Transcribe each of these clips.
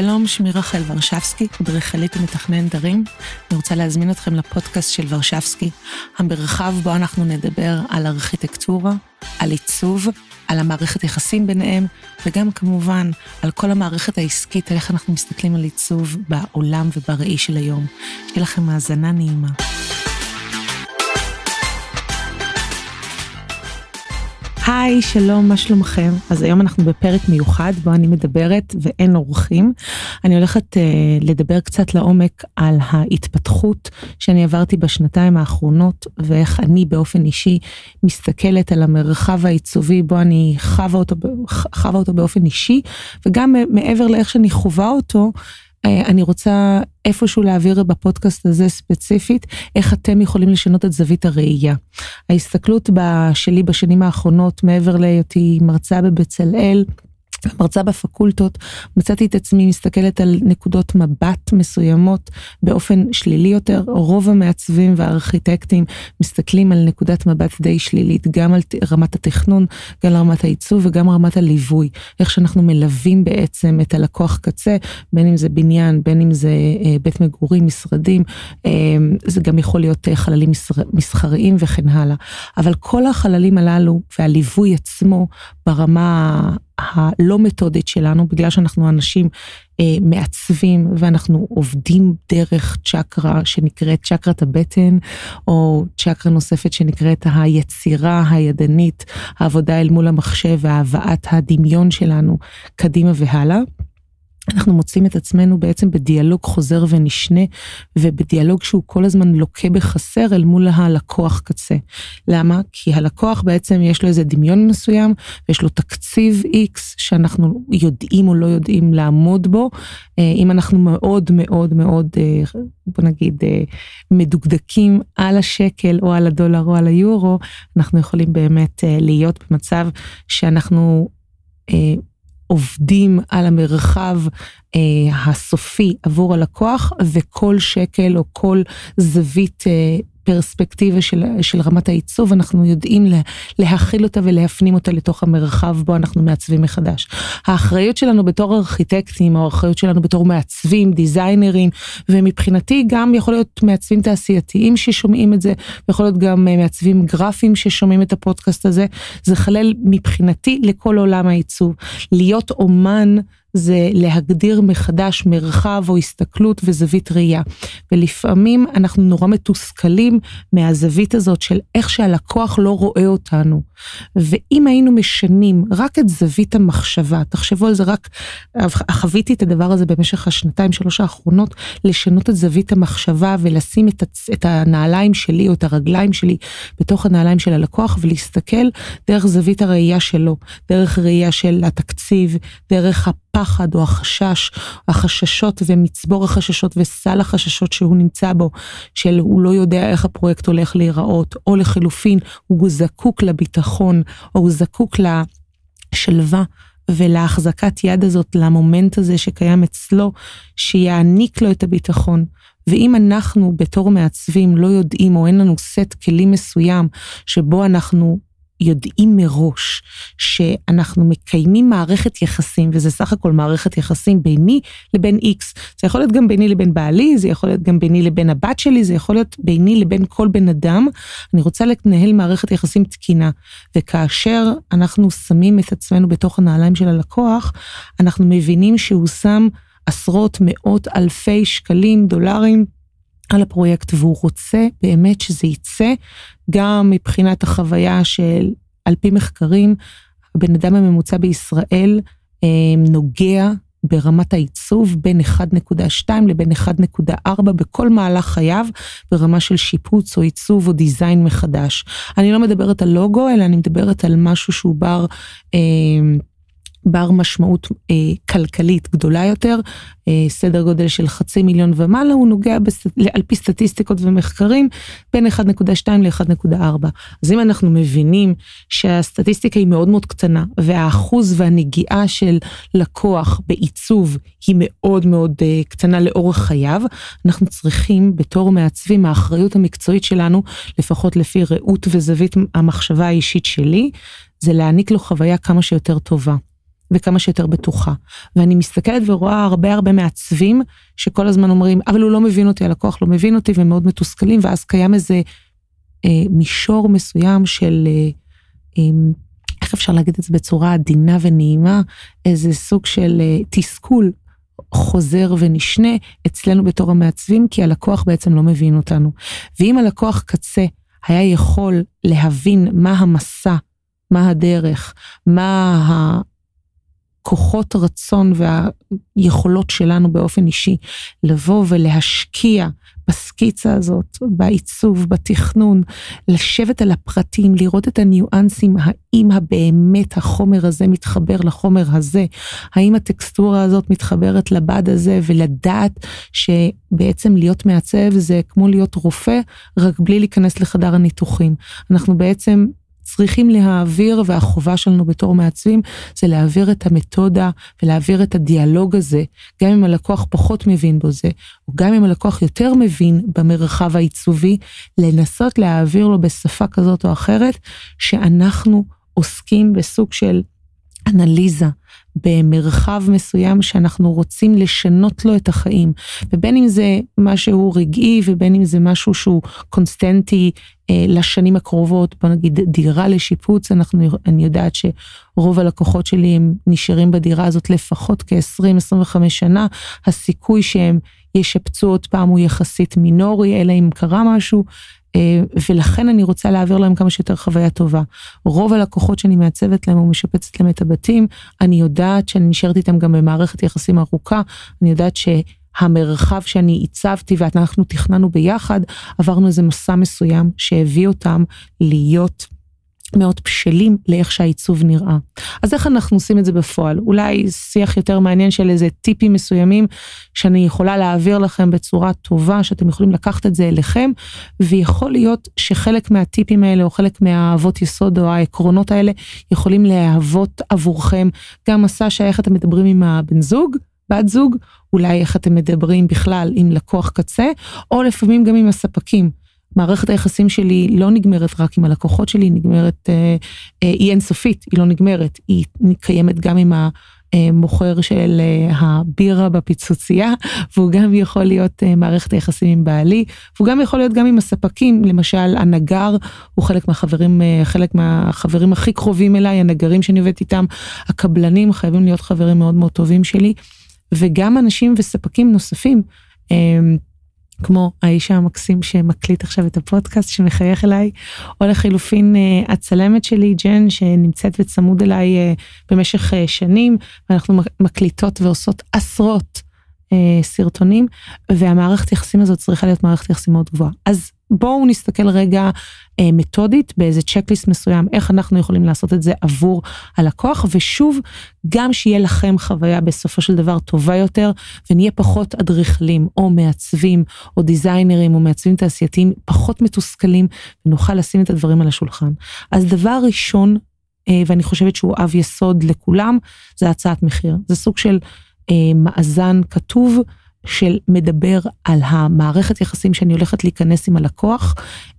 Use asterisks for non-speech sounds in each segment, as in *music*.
שלום, שמי רחל ורשבסקי, אדריכלית ומתכננת ערים. אני רוצה להזמין אתכם לפודקאסט של ורשבסקי, המרחב בו אנחנו נדבר על ארכיטקטורה, על עיצוב, על המערכת יחסים ביניהם, וגם כמובן על כל המערכת העסקית, על איך אנחנו מסתכלים על עיצוב בעולם ובראי של היום. שיהיה לכם האזנה נעימה. היי, שלום, מה שלומכם? אז היום אנחנו בפרק מיוחד בו אני מדברת ואין אורחים. אני הולכת uh, לדבר קצת לעומק על ההתפתחות שאני עברתי בשנתיים האחרונות ואיך אני באופן אישי מסתכלת על המרחב העיצובי בו אני חווה אותו, חווה אותו באופן אישי, וגם מעבר לאיך שאני חווה אותו, אה, אני רוצה איפשהו להעביר בפודקאסט הזה ספציפית, איך אתם יכולים לשנות את זווית הראייה. ההסתכלות שלי בשנים האחרונות, מעבר להיותי מרצה בבצלאל, מרצה בפקולטות, מצאתי את עצמי מסתכלת על נקודות מבט מסוימות באופן שלילי יותר. רוב המעצבים והארכיטקטים מסתכלים על נקודת מבט די שלילית, גם על רמת התכנון, גם על רמת העיצוב וגם רמת הליווי. איך שאנחנו מלווים בעצם את הלקוח קצה, בין אם זה בניין, בין אם זה אה, בית מגורים, משרדים, אה, זה גם יכול להיות אה, חללים מסחריים וכן הלאה. אבל כל החללים הללו והליווי עצמו ברמה הלא מתודית שלנו, בגלל שאנחנו אנשים אה, מעצבים ואנחנו עובדים דרך צ'קרה שנקראת צ'קרת הבטן, או צ'קרה נוספת שנקראת היצירה הידנית, העבודה אל מול המחשב והבאת הדמיון שלנו קדימה והלאה. אנחנו מוצאים את עצמנו בעצם בדיאלוג חוזר ונשנה, ובדיאלוג שהוא כל הזמן לוקה בחסר אל מול הלקוח קצה. למה? כי הלקוח בעצם יש לו איזה דמיון מסוים, ויש לו תקציב X שאנחנו יודעים או לא יודעים לעמוד בו. אה, אם אנחנו מאוד מאוד מאוד, אה, בוא נגיד, אה, מדוקדקים על השקל או על הדולר או על היורו, אנחנו יכולים באמת להיות במצב שאנחנו עובדים על המרחב אה, הסופי עבור הלקוח, וכל שקל או כל זווית אה, פרספקטיבה של, של רמת העיצוב, אנחנו יודעים לה, להכיל אותה ולהפנים אותה לתוך המרחב בו אנחנו מעצבים מחדש. האחריות שלנו בתור ארכיטקטים, או האחריות שלנו בתור מעצבים, דיזיינרים, ומבחינתי גם יכול להיות מעצבים תעשייתיים ששומעים את זה, ויכול להיות גם מעצבים גרפיים ששומעים את הפודקאסט הזה, זה חלל מבחינתי לכל עולם העיצוב. להיות אומן זה להגדיר מחדש מרחב או הסתכלות וזווית ראייה. ולפעמים אנחנו נורא מתוסכלים מהזווית הזאת של איך שהלקוח לא רואה אותנו. ואם היינו משנים רק את זווית המחשבה, תחשבו על זה רק, חוויתי את הדבר הזה במשך השנתיים שלוש האחרונות, לשנות את זווית המחשבה ולשים את, הצ... את הנעליים שלי או את הרגליים שלי בתוך הנעליים של הלקוח ולהסתכל דרך זווית הראייה שלו, דרך ראייה של התקציב, דרך הפחד או החשש, החששות ומצבור החששות וסל החששות שהוא נמצא בו, של הוא לא יודע איך הפרויקט הולך להיראות, או לחלופין, הוא זקוק לביטחון, או הוא זקוק לשלווה. ולהחזקת יד הזאת, למומנט הזה שקיים אצלו, שיעניק לו את הביטחון. ואם אנחנו בתור מעצבים לא יודעים או אין לנו סט כלים מסוים שבו אנחנו יודעים מראש שאנחנו מקיימים מערכת יחסים, וזה סך הכל מערכת יחסים ביני לבין איקס. זה יכול להיות גם ביני לבין בעלי, זה יכול להיות גם ביני לבין הבת שלי, זה יכול להיות ביני לבין כל בן אדם. אני רוצה לנהל מערכת יחסים תקינה. וכאשר אנחנו שמים את עצמנו בתוך הנעליים של הלקוח, אנחנו מבינים שהוא שם עשרות, מאות, אלפי שקלים, דולרים, על הפרויקט והוא רוצה באמת שזה יצא גם מבחינת החוויה של על פי מחקרים, הבן אדם הממוצע בישראל אה, נוגע ברמת העיצוב בין 1.2 לבין 1.4 בכל מהלך חייו ברמה של שיפוץ או עיצוב או דיזיין מחדש. אני לא מדברת על לוגו, אלא אני מדברת על משהו שהוא בר... אה, בר משמעות אה, כלכלית גדולה יותר, אה, סדר גודל של חצי מיליון ומעלה, הוא נוגע בסט... על פי סטטיסטיקות ומחקרים בין 1.2 ל-1.4. אז אם אנחנו מבינים שהסטטיסטיקה היא מאוד מאוד קטנה, והאחוז והנגיעה של לקוח בעיצוב היא מאוד מאוד אה, קטנה לאורך חייו, אנחנו צריכים בתור מעצבים, האחריות המקצועית שלנו, לפחות לפי ראות וזווית המחשבה האישית שלי, זה להעניק לו חוויה כמה שיותר טובה. וכמה שיותר בטוחה. ואני מסתכלת ורואה הרבה הרבה מעצבים שכל הזמן אומרים, אבל הוא לא מבין אותי, הלקוח לא מבין אותי, והם מאוד מתוסכלים, ואז קיים איזה אה, מישור מסוים של, אה, אה, איך אפשר להגיד את זה בצורה עדינה ונעימה, איזה סוג של אה, תסכול חוזר ונשנה אצלנו בתור המעצבים, כי הלקוח בעצם לא מבין אותנו. ואם הלקוח קצה היה יכול להבין מה המסע, מה הדרך, מה הכוחות רצון והיכולות שלנו באופן אישי, לבוא ולהשקיע בסקיצה הזאת, בעיצוב, בתכנון, לשבת על הפרטים, לראות את הניואנסים, האם הבאמת החומר הזה מתחבר לחומר הזה, האם הטקסטורה הזאת מתחברת לבד הזה, ולדעת שבעצם להיות מעצב זה כמו להיות רופא, רק בלי להיכנס לחדר הניתוחים. אנחנו בעצם צריכים להעביר, והחובה שלנו בתור מעצבים, זה להעביר את המתודה ולהעביר את הדיאלוג הזה, גם אם הלקוח פחות מבין בו זה, או גם אם הלקוח יותר מבין במרחב העיצובי, לנסות להעביר לו בשפה כזאת או אחרת, שאנחנו עוסקים בסוג של אנליזה, במרחב מסוים שאנחנו רוצים לשנות לו את החיים. ובין אם זה משהו רגעי ובין אם זה משהו שהוא קונסטנטי אה, לשנים הקרובות, בוא נגיד דירה לשיפוץ, אנחנו, אני יודעת שרוב הלקוחות שלי הם נשארים בדירה הזאת לפחות כ-20-25 שנה, הסיכוי שהם ישפצו עוד פעם הוא יחסית מינורי, אלא אם קרה משהו, ולכן אני רוצה להעביר להם כמה שיותר חוויה טובה. רוב הלקוחות שאני מעצבת להם ומשפצת להם את הבתים, אני יודעת שאני נשארת איתם גם במערכת יחסים ארוכה, אני יודעת שהמרחב שאני הצבתי ואנחנו תכננו ביחד, עברנו איזה מסע מסוים שהביא אותם להיות מאוד בשלים לאיך שהעיצוב נראה. אז איך אנחנו עושים את זה בפועל? אולי שיח יותר מעניין של איזה טיפים מסוימים שאני יכולה להעביר לכם בצורה טובה, שאתם יכולים לקחת את זה אליכם, ויכול להיות שחלק מהטיפים האלה או חלק מהאהבות יסוד או העקרונות האלה יכולים להוות עבורכם גם מסע שאיך אתם מדברים עם הבן זוג, בת זוג, אולי איך אתם מדברים בכלל עם לקוח קצה, או לפעמים גם עם הספקים. מערכת היחסים שלי לא נגמרת רק עם הלקוחות שלי, נגמרת, אה, אה, היא אינסופית, היא לא נגמרת, היא קיימת גם עם המוכר של אה, הבירה בפיצוצייה, *laughs* והוא גם יכול להיות מערכת היחסים עם בעלי, והוא גם יכול להיות גם עם הספקים, למשל הנגר הוא חלק מהחברים, חלק מהחברים הכי קרובים אליי, הנגרים שאני עובדת איתם, הקבלנים חייבים להיות חברים מאוד מאוד טובים שלי, וגם אנשים וספקים נוספים. כמו האיש המקסים שמקליט עכשיו את הפודקאסט שמחייך אליי, או לחילופין אה, הצלמת שלי ג'ן שנמצאת וצמוד אליי אה, במשך אה, שנים, ואנחנו מקליטות ועושות עשרות סרטונים, והמערכת יחסים הזאת צריכה להיות מערכת יחסים מאוד גבוהה. אז בואו נסתכל רגע אה, מתודית באיזה צ'קליסט מסוים, איך אנחנו יכולים לעשות את זה עבור הלקוח, ושוב, גם שיהיה לכם חוויה בסופו של דבר טובה יותר, ונהיה פחות אדריכלים, או מעצבים, או דיזיינרים, או מעצבים תעשייתיים, פחות מתוסכלים, ונוכל לשים את הדברים על השולחן. אז דבר ראשון, אה, ואני חושבת שהוא אב יסוד לכולם, זה הצעת מחיר. זה סוג של אה, מאזן כתוב. של מדבר על המערכת יחסים שאני הולכת להיכנס עם הלקוח,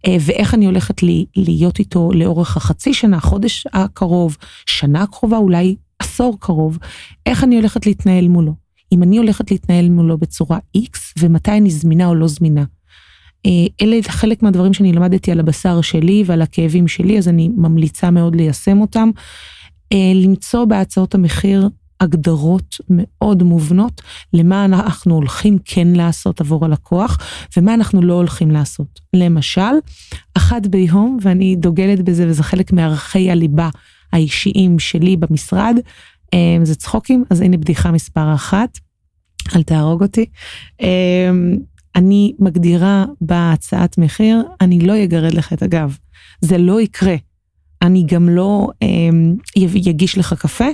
אה, ואיך אני הולכת להיות איתו לאורך החצי שנה, חודש הקרוב, שנה הקרובה, אולי עשור קרוב, איך אני הולכת להתנהל מולו. אם אני הולכת להתנהל מולו בצורה X, ומתי אני זמינה או לא זמינה. אה, אלה חלק מהדברים שאני למדתי על הבשר שלי ועל הכאבים שלי, אז אני ממליצה מאוד ליישם אותם. אה, למצוא בהצעות המחיר הגדרות מאוד מובנות למה אנחנו הולכים כן לעשות עבור הלקוח ומה אנחנו לא הולכים לעשות. למשל, אחת ביום, ואני דוגלת בזה וזה חלק מערכי הליבה האישיים שלי במשרד, אה, זה צחוקים, אז הנה בדיחה מספר אחת, אל תהרוג אותי. אה, אני מגדירה בהצעת מחיר, אני לא אגרד לך את הגב. זה לא יקרה. אני גם לא אה, יגיש לך קפה,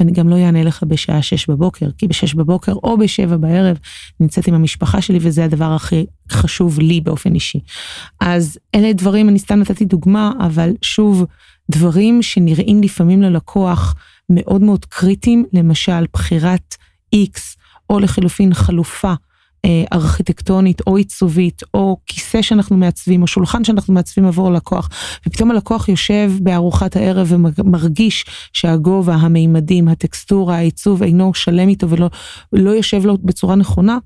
ואני גם לא אענה לך בשעה שש בבוקר, כי בשש בבוקר או בשבע בערב נמצאת עם המשפחה שלי, וזה הדבר הכי חשוב לי באופן אישי. אז אלה דברים, אני סתם נתתי דוגמה, אבל שוב, דברים שנראים לפעמים ללקוח מאוד מאוד קריטיים, למשל בחירת X, או לחילופין חלופה ארכיטקטונית או עיצובית, או כיסא שאנחנו מעצבים, או שולחן שאנחנו מעצבים עבור הלקוח, ופתאום הלקוח יושב בארוחת הערב ומרגיש שהגובה, המימדים, הטקסטורה, העיצוב אינו שלם איתו ולא לא יושב לו בצורה נכונה,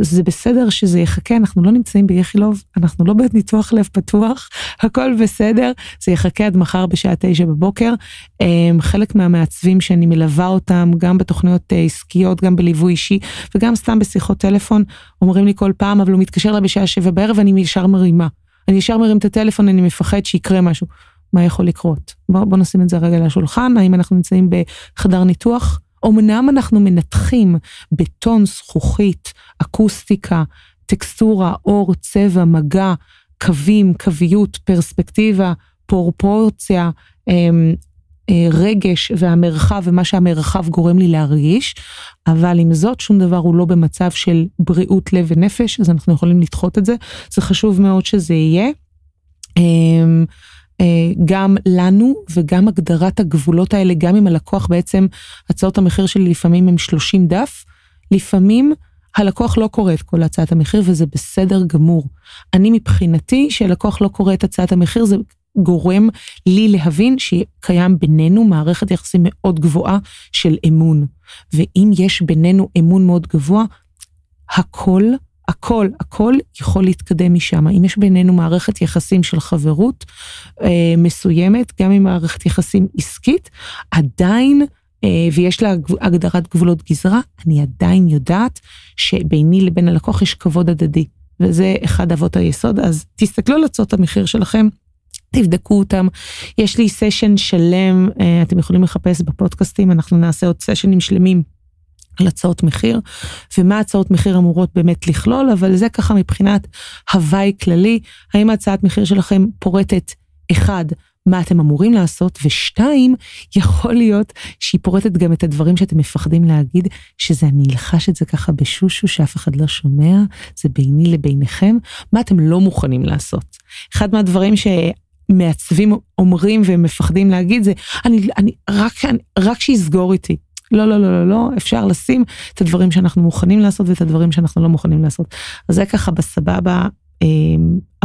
זה בסדר שזה יחכה, אנחנו לא נמצאים באיכילוב, אנחנו לא בניתוח לב פתוח, *laughs* הכל בסדר, זה יחכה עד מחר בשעה תשע בבוקר. אמ, חלק מהמעצבים שאני מלווה אותם, גם בתוכניות אה, עסקיות, גם בליווי אישי, וגם סתם בשיחות טלפון, אומרים לי כל פעם, אבל הוא מתקשר לה בשעה שבע בערב, אני ישר מרימה. אני ישר מרים את הטלפון, אני מפחד שיקרה משהו. מה יכול לקרות? בואו בוא נשים את זה רגע לשולחן, האם אנחנו נמצאים בחדר ניתוח? אמנם אנחנו מנתחים בטון זכוכית, אקוסטיקה, טקסטורה, אור, צבע, מגע, קווים, קוויות, פרספקטיבה, פרופורציה, אמ, אה, רגש והמרחב ומה שהמרחב גורם לי להרגיש, אבל עם זאת שום דבר הוא לא במצב של בריאות לב ונפש, אז אנחנו יכולים לדחות את זה. זה חשוב מאוד שזה יהיה. אה, גם לנו וגם הגדרת הגבולות האלה, גם אם הלקוח בעצם, הצעות המחיר שלי לפעמים הם 30 דף, לפעמים הלקוח לא קורא את כל הצעת המחיר וזה בסדר גמור. אני מבחינתי, שלקוח לא קורא את הצעת המחיר, זה גורם לי להבין שקיים בינינו מערכת יחסים מאוד גבוהה של אמון. ואם יש בינינו אמון מאוד גבוה, הכל הכל, הכל יכול להתקדם משם. אם יש בינינו מערכת יחסים של חברות אה, מסוימת, גם עם מערכת יחסים עסקית, עדיין, אה, ויש לה הגדרת גבולות גזרה, אני עדיין יודעת שביני לבין הלקוח יש כבוד הדדי, וזה אחד אבות היסוד, אז תסתכלו על הצעות המחיר שלכם. תבדקו אותם. יש לי סשן שלם, אה, אתם יכולים לחפש בפודקאסטים, אנחנו נעשה עוד סשנים שלמים על הצעות מחיר, ומה הצעות מחיר אמורות באמת לכלול, אבל זה ככה מבחינת הוואי כללי, האם הצעת מחיר שלכם פורטת, אחד, מה אתם אמורים לעשות, ושתיים, יכול להיות שהיא פורטת גם את הדברים שאתם מפחדים להגיד, שזה אני אלחש את זה ככה בשושו שאף אחד לא שומע, זה ביני לביניכם, מה אתם לא מוכנים לעשות. אחד מהדברים ש... מעצבים אומרים והם מפחדים להגיד זה, אני, אני, רק, אני, רק שיסגור איתי. לא, לא, לא, לא, לא, אפשר לשים את הדברים שאנחנו מוכנים לעשות ואת הדברים שאנחנו לא מוכנים לעשות. אז זה ככה בסבבה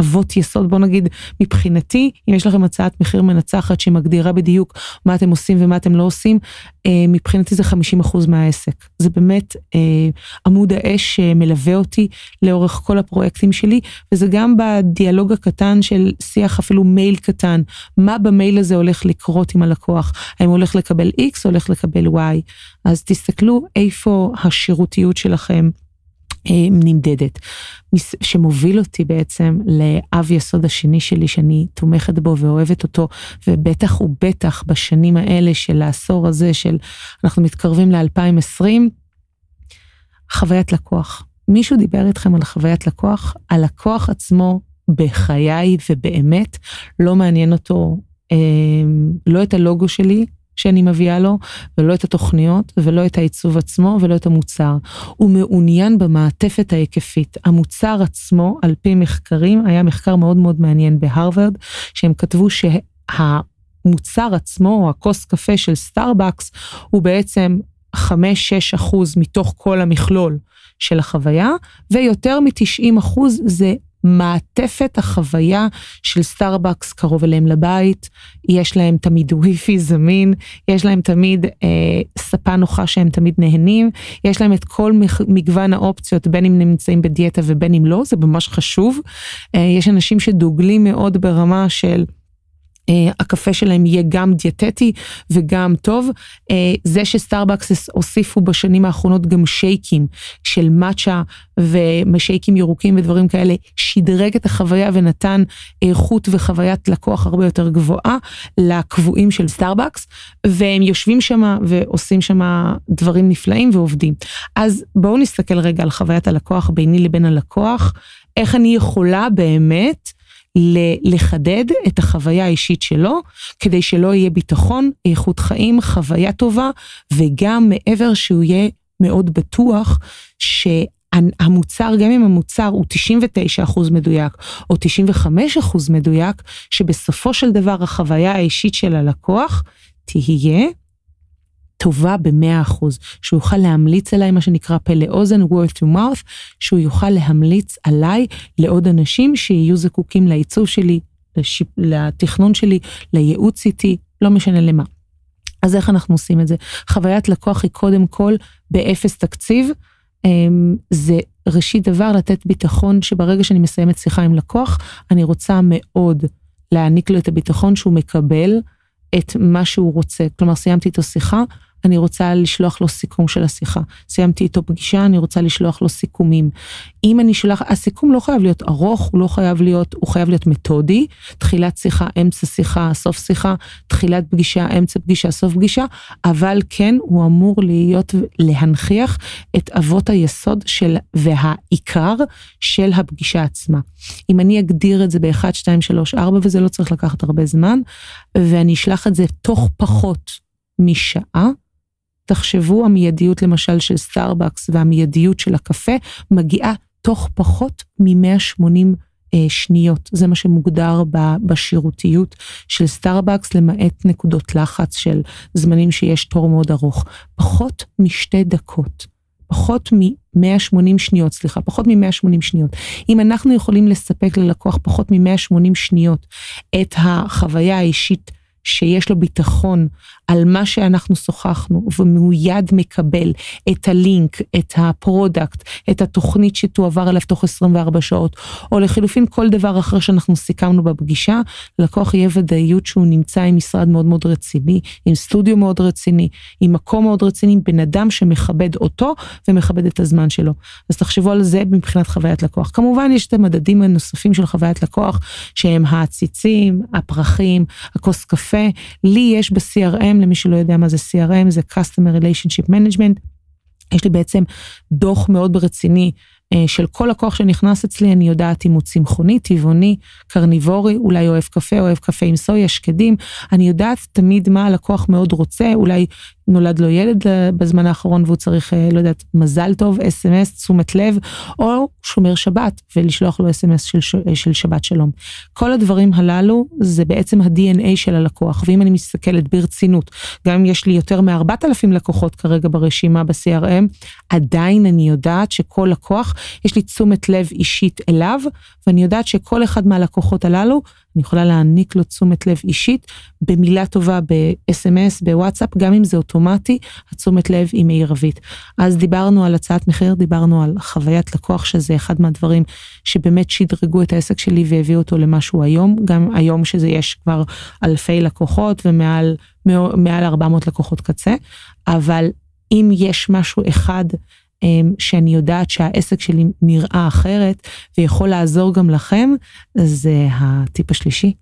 אבות יסוד, בוא נגיד, מבחינתי, אם יש לכם הצעת מחיר מנצחת שמגדירה בדיוק מה אתם עושים ומה אתם לא עושים, אה, מבחינתי זה 50% מהעסק. זה באמת אה, עמוד האש שמלווה אותי לאורך כל הפרויקטים שלי, וזה גם בדיאלוג הקטן של שיח אפילו מייל קטן, מה במייל הזה הולך לקרות עם הלקוח, האם הוא הולך לקבל X או הולך לקבל Y. אז תסתכלו איפה השירותיות שלכם. אה, נמדדת, שמוביל אותי בעצם לאב יסוד השני שלי שאני תומכת בו ואוהבת אותו, ובטח ובטח בשנים האלה של העשור הזה של אנחנו מתקרבים ל-2020, חוויית לקוח. מישהו דיבר איתכם על חוויית לקוח? הלקוח עצמו בחיי ובאמת לא מעניין אותו אה, לא את הלוגו שלי, שאני מביאה לו, ולא את התוכניות, ולא את העיצוב עצמו, ולא את המוצר. הוא מעוניין במעטפת ההיקפית. המוצר עצמו, על פי מחקרים, היה מחקר מאוד מאוד מעניין בהרווארד, שהם כתבו שהמוצר עצמו, או הכוס קפה של סטארבקס, הוא בעצם 5-6 אחוז מתוך כל המכלול של החוויה, ויותר מ-90 אחוז זה מעטפת החוויה של סטארבקס קרוב אליהם לבית, יש להם תמיד וויפי זמין, יש להם תמיד אה, ספה נוחה שהם תמיד נהנים, יש להם את כל מגוון האופציות, בין אם נמצאים בדיאטה ובין אם לא, זה ממש חשוב. אה, יש אנשים שדוגלים מאוד ברמה של... אה, הקפה שלהם יהיה גם דיאטטי וגם טוב. אה, זה שסטארבקס הוסיפו בשנים האחרונות גם שייקים של מאצ'ה ומשייקים ירוקים ודברים כאלה, שדרג את החוויה ונתן איכות וחוויית לקוח הרבה יותר גבוהה לקבועים של סטארבקס, והם יושבים שם ועושים שם דברים נפלאים ועובדים. אז בואו נסתכל רגע על חוויית הלקוח ביני לבין הלקוח, איך אני יכולה באמת לחדד את החוויה האישית שלו, כדי שלא יהיה ביטחון, איכות חיים, חוויה טובה, וגם מעבר שהוא יהיה מאוד בטוח שהמוצר, גם אם המוצר הוא 99% מדויק או 95% מדויק, שבסופו של דבר החוויה האישית של הלקוח תהיה טובה ב-100%, שהוא יוכל להמליץ עליי, מה שנקרא פה לאוזן, word to mouth, שהוא יוכל להמליץ עליי לעוד אנשים שיהיו זקוקים לעיצוב שלי, לשיפ, לתכנון שלי, לייעוץ איתי, לא משנה למה. אז איך אנחנו עושים את זה? חוויית לקוח היא קודם כל באפס תקציב. אמ, זה ראשית דבר לתת ביטחון שברגע שאני מסיימת שיחה עם לקוח, אני רוצה מאוד להעניק לו את הביטחון שהוא מקבל את מה שהוא רוצה. כלומר, סיימתי איתו שיחה, אני רוצה לשלוח לו סיכום של השיחה. סיימתי איתו פגישה, אני רוצה לשלוח לו סיכומים. אם אני שולח, הסיכום לא חייב להיות ארוך, הוא לא חייב להיות, הוא חייב להיות מתודי. תחילת שיחה, אמצע שיחה, סוף שיחה, תחילת פגישה, אמצע פגישה, סוף פגישה, אבל כן, הוא אמור להיות, להנכיח את אבות היסוד של, והעיקר של הפגישה עצמה. אם אני אגדיר את זה ב-1, 2, 3, 4, וזה לא צריך לקחת הרבה זמן, ואני אשלח את זה תוך פחות משעה, תחשבו, המיידיות למשל של סטארבקס והמיידיות של הקפה מגיעה תוך פחות מ-180 אה, שניות. זה מה שמוגדר בשירותיות של סטארבקס, למעט נקודות לחץ של זמנים שיש תור מאוד ארוך. פחות משתי דקות. פחות מ-180 שניות, סליחה, פחות מ-180 שניות. אם אנחנו יכולים לספק ללקוח פחות מ-180 שניות את החוויה האישית שיש לו ביטחון על מה שאנחנו שוחחנו, ומיד מקבל את הלינק, את ה product, את התוכנית שתועבר אליו תוך 24 שעות, או לחילופין כל דבר אחר שאנחנו סיכמנו בפגישה, לקוח יהיה ודאיות שהוא נמצא עם משרד מאוד מאוד רציני, עם סטודיו מאוד רציני, עם מקום מאוד רציני, בן אדם שמכבד אותו ומכבד את הזמן שלו. אז תחשבו על זה מבחינת חוויית לקוח. כמובן יש את המדדים הנוספים של חוויית לקוח, שהם העציצים, הפרחים, הכוס קפה. לי יש ב-CRM, למי שלא יודע מה זה CRM, זה Customer Relationship Management. יש לי בעצם דוח מאוד רציני של כל לקוח שנכנס אצלי, אני יודעת אם הוא צמחוני, טבעוני, קרניבורי, אולי אוהב קפה, אוהב קפה עם סויה, שקדים. אני יודעת תמיד מה הלקוח מאוד רוצה, אולי נולד לו ילד בזמן האחרון והוא צריך, אה, לא יודעת, מזל טוב, אס.אם.אס, תשומת לב, או שומר שבת ולשלוח לו אס.אם.אס של, של שבת שלום. כל הדברים הללו זה בעצם ה-DNA של הלקוח, ואם אני מסתכלת ברצינות, גם אם יש לי יותר מ-4,000 לקוחות כרגע ברשימה ב-CRM, עדיין אני יודעת שכל לקוח, יש לי תשומת לב אישית אליו, ואני יודעת שכל אחד מהלקוחות הללו, אני יכולה להעניק לו תשומת לב אישית במילה טובה ב-SMS, בוואטסאפ, גם אם זה אוטומטי, התשומת לב היא מעירבית. אז דיברנו על הצעת מחיר, דיברנו על חוויית לקוח, שזה אחד מהדברים שבאמת שדרגו את העסק שלי והביאו אותו למשהו היום, גם היום שזה יש כבר אלפי לקוחות ומעל מעל 400 לקוחות קצה, אבל אם יש משהו אחד שאני יודעת שהעסק שלי נראה אחרת ויכול לעזור גם לכם, זה הטיפ השלישי.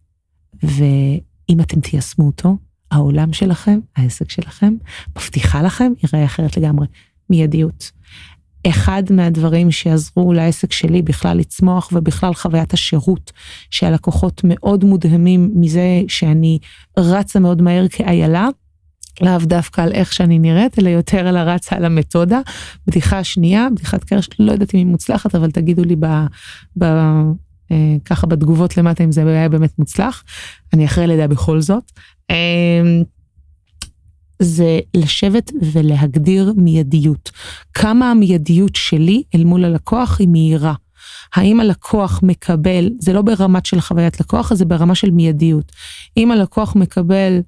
ואם אתם תיישמו אותו, העולם שלכם, העסק שלכם, מבטיחה לכם, ייראה אחרת לגמרי. מיידיות. אחד מהדברים שעזרו לעסק שלי בכלל לצמוח ובכלל חוויית השירות, שהלקוחות מאוד מודהמים מזה שאני רצה מאוד מהר כאיילה, לאו דווקא על איך שאני נראית, אלא יותר על הרצה על המתודה. בדיחה שנייה, בדיחת קרש, לא יודעת אם היא מוצלחת, אבל תגידו לי ב, ב, אה, ככה בתגובות למטה אם זה היה באמת מוצלח. אני אחרי לידה בכל זאת. אה, זה לשבת ולהגדיר מיידיות. כמה המיידיות שלי אל מול הלקוח היא מהירה. האם הלקוח מקבל, זה לא ברמת של חוויית לקוח, זה ברמה של מיידיות. אם הלקוח מקבל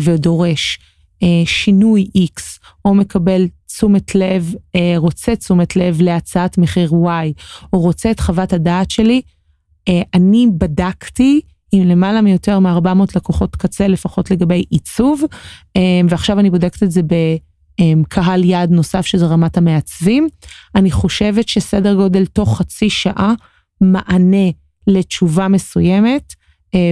ודורש אה, שינוי X, או מקבל תשומת לב, אה, רוצה תשומת לב להצעת מחיר Y, או רוצה את חוות הדעת שלי, אה, אני בדקתי עם למעלה מיותר מ-400 לקוחות קצה, לפחות לגבי עיצוב, ועכשיו אני בודקת את זה בקהל יעד נוסף, שזה רמת המעצבים. אני חושבת שסדר גודל תוך חצי שעה, מענה לתשובה מסוימת,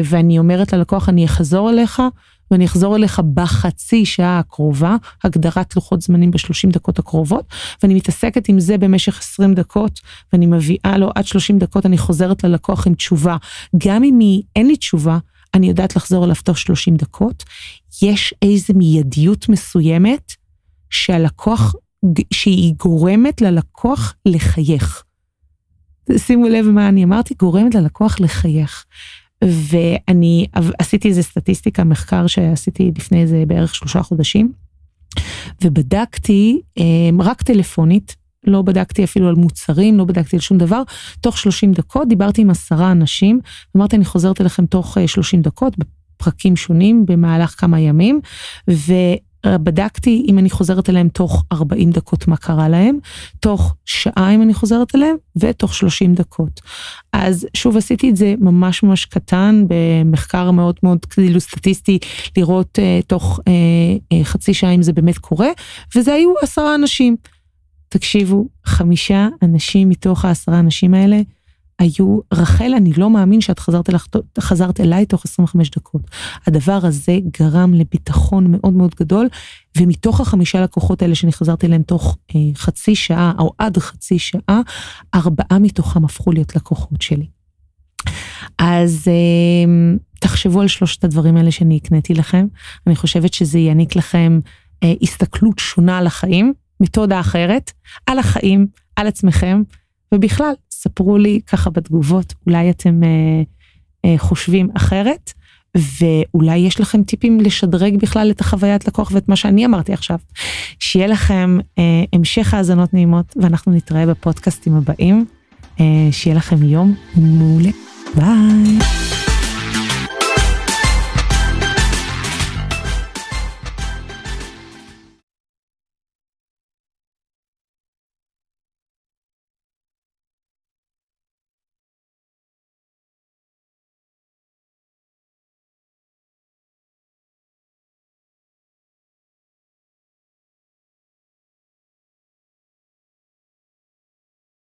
ואני אומרת ללקוח, אני אחזור אליך, ואני אחזור אליך בחצי שעה הקרובה, הגדרת לוחות זמנים בשלושים דקות הקרובות, ואני מתעסקת עם זה במשך 20 דקות, ואני מביאה לו עד 30 דקות, אני חוזרת ללקוח עם תשובה. גם אם היא, אין לי תשובה, אני יודעת לחזור אליו תוך 30 דקות. יש איזו מיידיות מסוימת שהלקוח, שהיא גורמת ללקוח לחייך. שימו לב מה אני אמרתי, גורמת ללקוח לחייך. ואני עשיתי איזה סטטיסטיקה, מחקר שעשיתי לפני איזה בערך שלושה חודשים, ובדקתי רק טלפונית, לא בדקתי אפילו על מוצרים, לא בדקתי על שום דבר. תוך 30 דקות דיברתי עם עשרה אנשים, אמרתי אני חוזרת אליכם תוך 30 דקות, בפרקים שונים במהלך כמה ימים. בדקתי אם אני חוזרת אליהם תוך 40 דקות מה קרה להם, תוך שעה אם אני חוזרת אליהם, ותוך 30 דקות. אז שוב עשיתי את זה ממש ממש קטן, במחקר מאוד מאוד כאילו סטטיסטי, לראות uh, תוך uh, uh, חצי שעה אם זה באמת קורה, וזה היו עשרה אנשים. תקשיבו, חמישה אנשים מתוך העשרה אנשים האלה, היו, רחל, אני לא מאמין שאת חזרת, אליך, חזרת אליי תוך 25 דקות. הדבר הזה גרם לביטחון מאוד מאוד גדול, ומתוך החמישה לקוחות האלה שאני חזרתי אליהם תוך אה, חצי שעה, או עד חצי שעה, ארבעה מתוכם הפכו להיות לקוחות שלי. אז אה, תחשבו על שלושת הדברים האלה שאני הקניתי לכם. אני חושבת שזה יעניק לכם אה, הסתכלות שונה על החיים, מתודה אחרת, על החיים, על עצמכם, ובכלל, ספרו לי ככה בתגובות, אולי אתם אה, אה, חושבים אחרת, ואולי יש לכם טיפים לשדרג בכלל את החוויית לקוח ואת מה שאני אמרתי עכשיו. שיהיה לכם אה, המשך האזנות נעימות, ואנחנו נתראה בפודקאסטים הבאים. אה, שיהיה לכם יום מעולה. ביי.